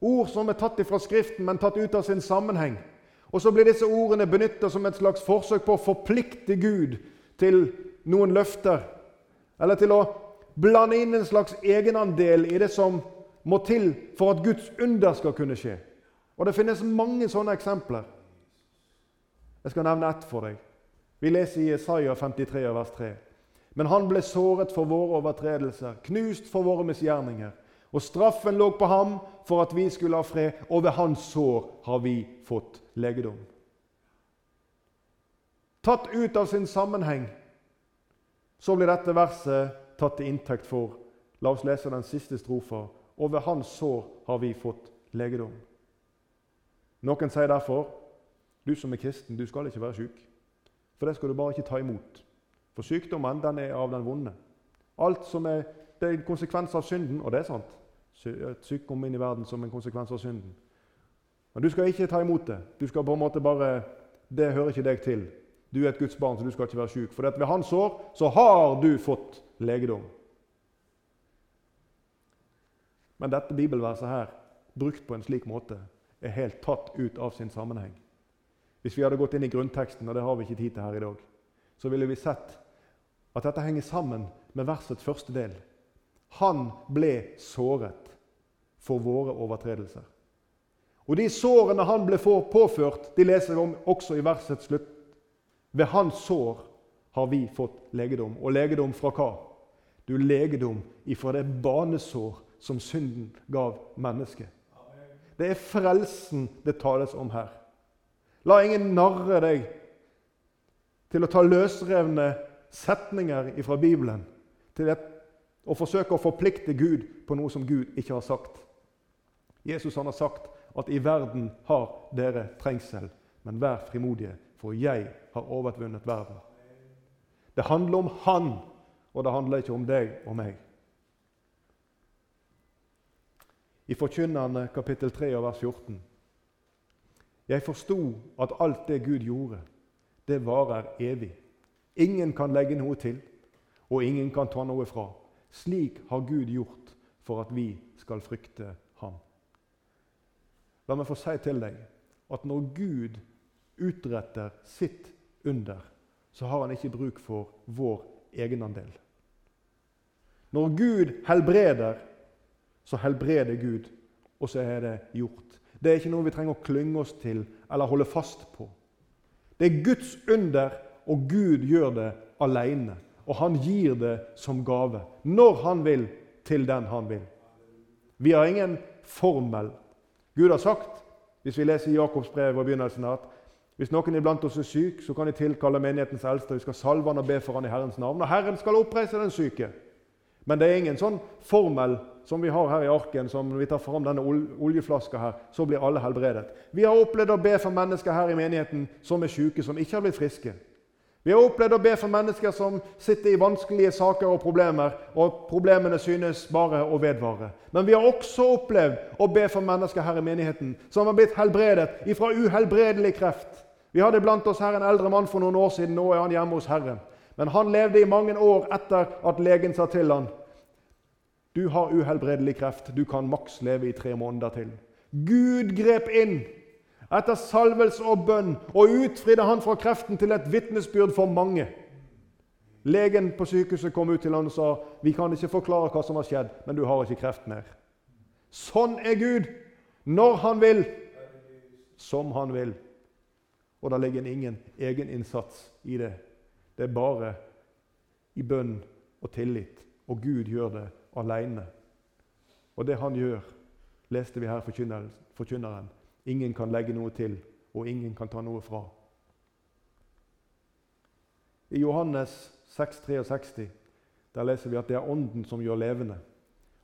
Ord som er tatt fra Skriften, men tatt ut av sin sammenheng. Og så blir disse ordene benytta som et slags forsøk på å forplikte Gud til noen løfter. Eller til å blande inn en slags egenandel i det som må til for at Guds under skal kunne skje. Og Det finnes mange sånne eksempler. Jeg skal nevne ett for deg. Vi leser i Isaiah 53, vers 3. Men han ble såret for våre overtredelser, knust for våre misgjerninger. Og straffen lå på ham for at vi skulle ha fred, og ved hans sår har vi fått legedom. Tatt ut av sin sammenheng så blir dette verset tatt til inntekt for. La oss lese den siste strofa og ved hans sår har vi fått legedom. Noen sier derfor du som er kristen, du skal ikke være syk. For det skal du bare ikke ta imot. For sykdommen den er av den vonde. Alt som er, det er en konsekvens av synden, og det er sant. Sykdom inn i verden som en konsekvens av synden. Men du skal ikke ta imot det. Du skal på en måte bare, Det hører ikke deg til. Du er et Guds barn, så du skal ikke være syk. For ved hans sår så har du fått legedom. Men dette bibelverset her, brukt på en slik måte, er helt tatt ut av sin sammenheng. Hvis vi hadde gått inn i grunnteksten, og det har vi ikke tid til her i dag, så ville vi sett at dette henger sammen med versets første del. Han ble såret for våre overtredelser. Og De sårene han ble påført, de leser vi om også i versets slutt. Ved hans sår har vi fått legedom. Og legedom fra hva? Du legedom ifra det banesår som synden gav mennesket. Det er frelsen det tales om her. La ingen narre deg til å ta løsrevne setninger fra Bibelen til å forsøke å forplikte Gud på noe som Gud ikke har sagt. Jesus han har sagt at 'i verden har dere trengsel', men vær frimodige, for jeg har overvunnet verden. Det handler om Han, og det handler ikke om deg og meg. I Forkynnerne kapittel 3 og vers 14. Jeg forsto at alt det Gud gjorde, det varer evig. Ingen kan legge noe til, og ingen kan ta noe fra. Slik har Gud gjort for at vi skal frykte Ham. La meg få si til deg at når Gud utretter sitt under, så har han ikke bruk for vår egenandel. Når Gud helbreder, så helbreder Gud, og så er det gjort. Det er ikke noe vi trenger å klynge oss til eller holde fast på. Det er Guds under, og Gud gjør det alene. Og han gir det som gave når han vil, til den han vil. Vi har ingen formel. Gud har sagt, hvis vi leser Jakobs brev og begynnelsen, at hvis noen iblant oss er syk, så kan de tilkalle menighetens eldste. Vi skal salve han og be for han i Herrens navn. Og Herren skal oppreise den syke. Men det er ingen sånn formel som vi har her i arken, som når vi tar fram denne oljeflaska her, så blir alle helbredet. Vi har opplevd å be for mennesker her i menigheten som er syke, som ikke har blitt friske. Vi har opplevd å be for mennesker som sitter i vanskelige saker og problemer, og problemene synes bare å vedvare. Men vi har også opplevd å be for mennesker her i menigheten som har blitt helbredet ifra uhelbredelig kreft. Vi hadde blant oss her en eldre mann for noen år siden. Nå er han hjemme hos Herren. Men han levde i mange år etter at legen sa til han, du har uhelbredelig kreft. Du kan maks leve i tre måneder til. Gud grep inn etter salvelse og bønn og utfridde han fra kreften til et vitnesbyrd for mange. Legen på sykehuset kom ut til han og sa vi kan ikke forklare hva som har skjedd, men du har ikke kreft mer. Sånn er Gud når han vil, som han vil. Og det ligger ingen egen innsats i det. Det er bare i bønn og tillit. Og Gud gjør det alene. Og det han gjør, leste vi her forkynneren. Ingen kan legge noe til, og ingen kan ta noe fra. I Johannes 6,63 der leser vi at det er Ånden som gjør levende,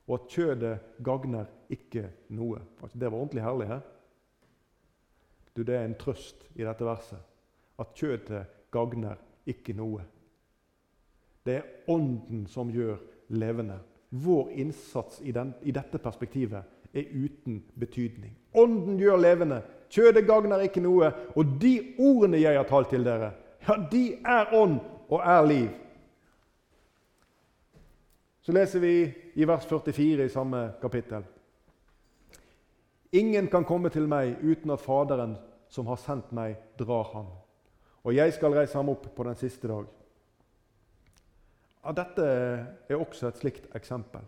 og at kjødet gagner ikke noe. Det var ordentlig herlig. her. Du, Det er en trøst i dette verset. At kjøttet gagner ikke noe. Det er Ånden som gjør levende. Vår innsats i, den, i dette perspektivet er uten betydning. Ånden gjør levende. Kjødet gagner ikke noe. Og de ordene jeg har talt til dere, ja, de er ånd og er liv. Så leser vi i vers 44 i samme kapittel. Ingen kan komme til meg uten at Faderen som har sendt meg, drar ham. Og jeg skal reise ham opp på den siste dag. Ja, dette er også et slikt eksempel.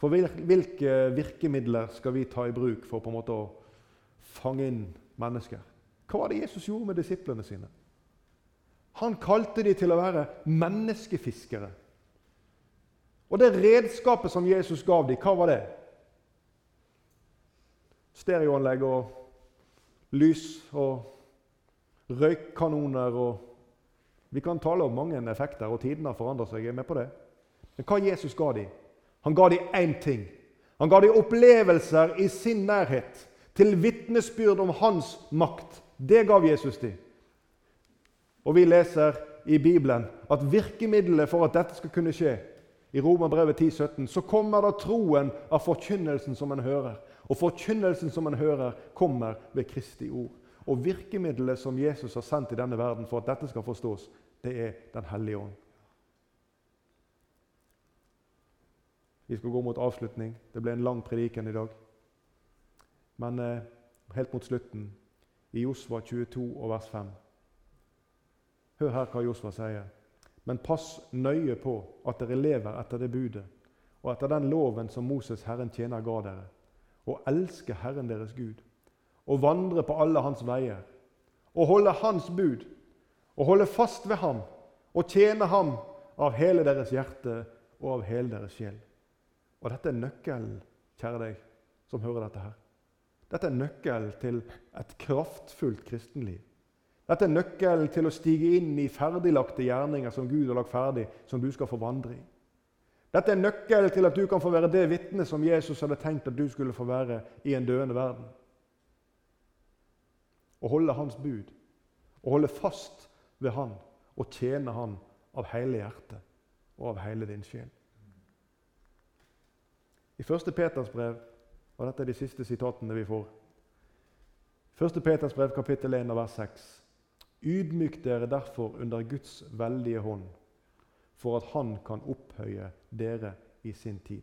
For hvilke virkemidler skal vi ta i bruk for på en måte å fange inn mennesker? Hva var det Jesus gjorde med disiplene sine? Han kalte de til å være menneskefiskere. Og det redskapet som Jesus gav dem, hva var det? Stereoanlegg og lys og røykkanoner og Vi kan tale om mange effekter, og tidene har forandra seg. Jeg er med på det. Men hva Jesus ga dem? Han ga dem én ting. Han ga dem opplevelser i sin nærhet, til vitnesbyrd om hans makt. Det gav Jesus dem. Og vi leser i Bibelen at virkemidlet for at dette skal kunne skje, i Romerbrevet 10, 17, så kommer da troen av forkynnelsen som en hører. Og forkynnelsen som en hører, kommer ved Kristi ord. Og virkemidlet som Jesus har sendt i denne verden for at dette skal forstås, det er Den hellige ånd. Vi skal gå mot avslutning. Det ble en lang prediken i dag. Men eh, helt mot slutten, i Josva 22 og vers 5 Hør her hva Josva sier. Men pass nøye på at dere lever etter det budet og etter den loven som Moses, Herren tjener, ga dere og elske Herren deres Gud og vandre på alle hans veier og holde hans bud og holde fast ved ham og tjene ham av hele deres hjerte og av hele deres sjel. Og dette er nøkkelen, kjære deg, som hører dette her. Dette er nøkkelen til et kraftfullt kristenliv. Dette er nøkkelen til å stige inn i ferdiglagte gjerninger som Gud har lagt ferdig, som du skal få vandre i. Dette er nøkkelen til at du kan få være det vitnet som Jesus hadde tenkt at du skulle få være i en døende verden. Å holde Hans bud, å holde fast ved Han og tjene Han av hele hjertet og av hele din sjel. I 1. Peters brev og dette er de siste sitatene vi får. 1. Peters brev, kapittel 1, vers 6. Ydmyk dere derfor under Guds veldige hånd, for at Han kan opphøye dere i sin tid.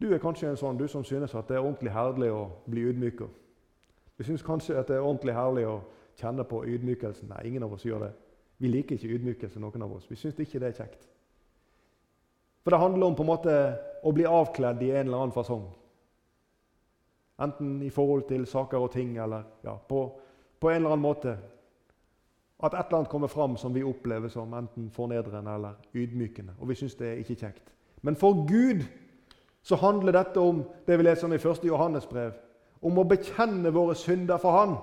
Du er kanskje en sånn du som synes at det er ordentlig herlig å bli ydmyka. Du syns kanskje at det er ordentlig herlig å kjenne på ydmykelsen. Nei, ingen av oss gjør det. Vi liker ikke ydmykelse, noen av oss. Vi syns ikke det er kjekt. For det handler om på en måte å bli avkledd i en eller annen fasong. Enten i forhold til saker og ting eller ja, på, på, en eller annen måte. At et eller annet kommer fram som vi opplever som enten fornedrende eller ydmykende. Og vi syns det er ikke kjekt. Men for Gud så handler dette om det vi leser om i 1. Johannes brev. Om å bekjenne våre synder for Han,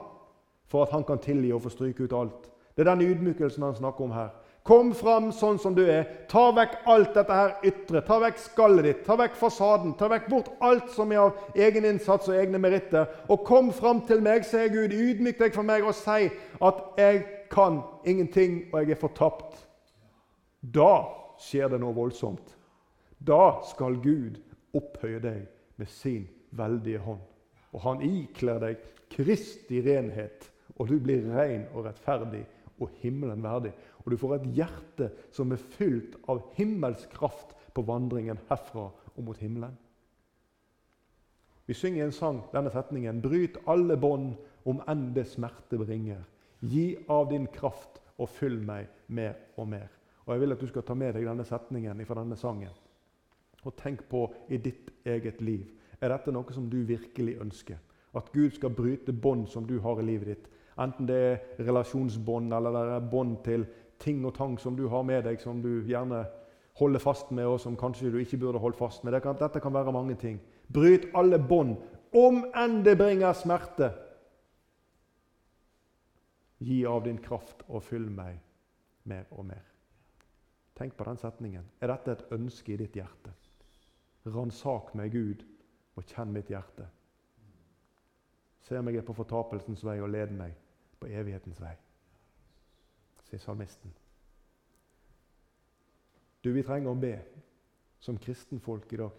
for at Han kan tilgi og få stryke ut alt. Det er den ydmykelsen han snakker om her. Kom fram sånn som du er. Ta vekk alt dette her ytre. Ta vekk skallet ditt. Ta vekk fasaden. Ta vekk bort alt som er av egen innsats og egne meritter. Og kom fram til meg, sier Gud. Ydmyk deg for meg og si at jeg kan ingenting, og jeg er fortapt. Da skjer det noe voldsomt. Da skal Gud opphøye deg med sin veldige hånd. Og han ikler deg Kristi renhet, og du blir ren og rettferdig og himmelen verdig. Og du får et hjerte som er fylt av himmelsk kraft på vandringen herfra og mot himmelen. Vi synger en sang denne setningen Bryt alle bånd, om enn det smerte bringer. Gi av din kraft og fyll meg mer og mer. Og Jeg vil at du skal ta med deg denne setningen fra denne sangen. Og tenk på i ditt eget liv. Er dette noe som du virkelig ønsker? At Gud skal bryte bånd som du har i livet ditt? Enten det er relasjonsbånd eller det er bånd til ting og tang som du har med deg, som du gjerne holder fast med, og som kanskje du ikke burde holde fast med. Dette kan være mange ting. Bryt alle bånd, om enn det bringer smerte. Gi av din kraft og fyll meg mer og mer. Tenk på den setningen. Er dette et ønske i ditt hjerte? Ransak meg, Gud, og kjenn mitt hjerte. Se meg er på fortapelsens vei, og led meg på evighetens vei, sier salmisten. Du, vi trenger å be som kristenfolk i dag.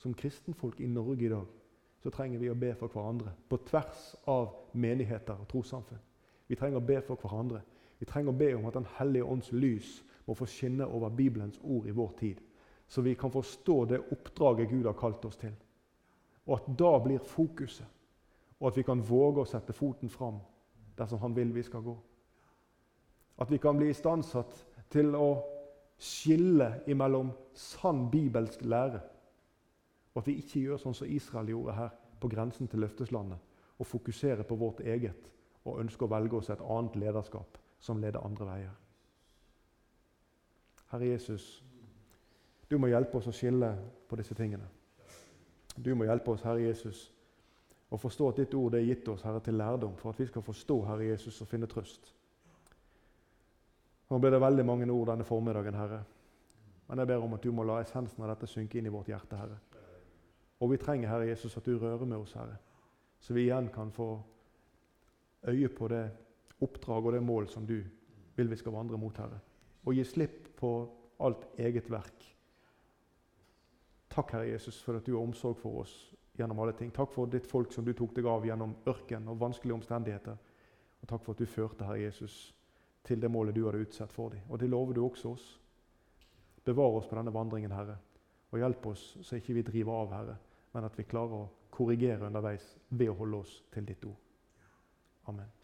Som kristenfolk i Norge i dag så trenger vi å be for hverandre på tvers av menigheter og trossamfunn. Vi trenger å be for hverandre. Vi trenger å be om at Den hellige ånds lys må få skinne over Bibelens ord i vår tid, så vi kan forstå det oppdraget Gud har kalt oss til. Og at da blir fokuset, og at vi kan våge å sette foten fram dersom Han vil vi skal gå. At vi kan bli istandsatt til å skille imellom sann bibelsk lære, og at vi ikke gjør sånn som Israel gjorde her på grensen til løfteslandet, og fokuserer på vårt eget og ønsker å velge oss et annet lederskap som leder andre veier. Herre Jesus, du må hjelpe oss å skille på disse tingene. Du må hjelpe oss, Herre Jesus, og forstå at ditt ord er gitt oss Herre, til lærdom, for at vi skal forstå Herre Jesus og finne trøst. Nå ble det veldig mange ord denne formiddagen, Herre. Men jeg ber om at du må la essensen av dette synke inn i vårt hjerte, Herre. Og vi trenger, Herre Jesus, at du rører med oss, Herre, så vi igjen kan få øye på det oppdrag og det mål som du vil vi skal vandre mot, Herre. Og gi slipp på alt eget verk. Takk, Herre Jesus, for at du har omsorg for oss gjennom alle ting. Takk for ditt folk som du tok deg av gjennom ørken og vanskelige omstendigheter. Og takk for at du førte, Herre Jesus, til det målet du hadde utsatt for dem. Og det lover du også oss. Bevar oss på denne vandringen, Herre, og hjelp oss så ikke vi driver av, Herre, men at vi klarer å korrigere underveis ved å holde oss til ditt ord. Amen.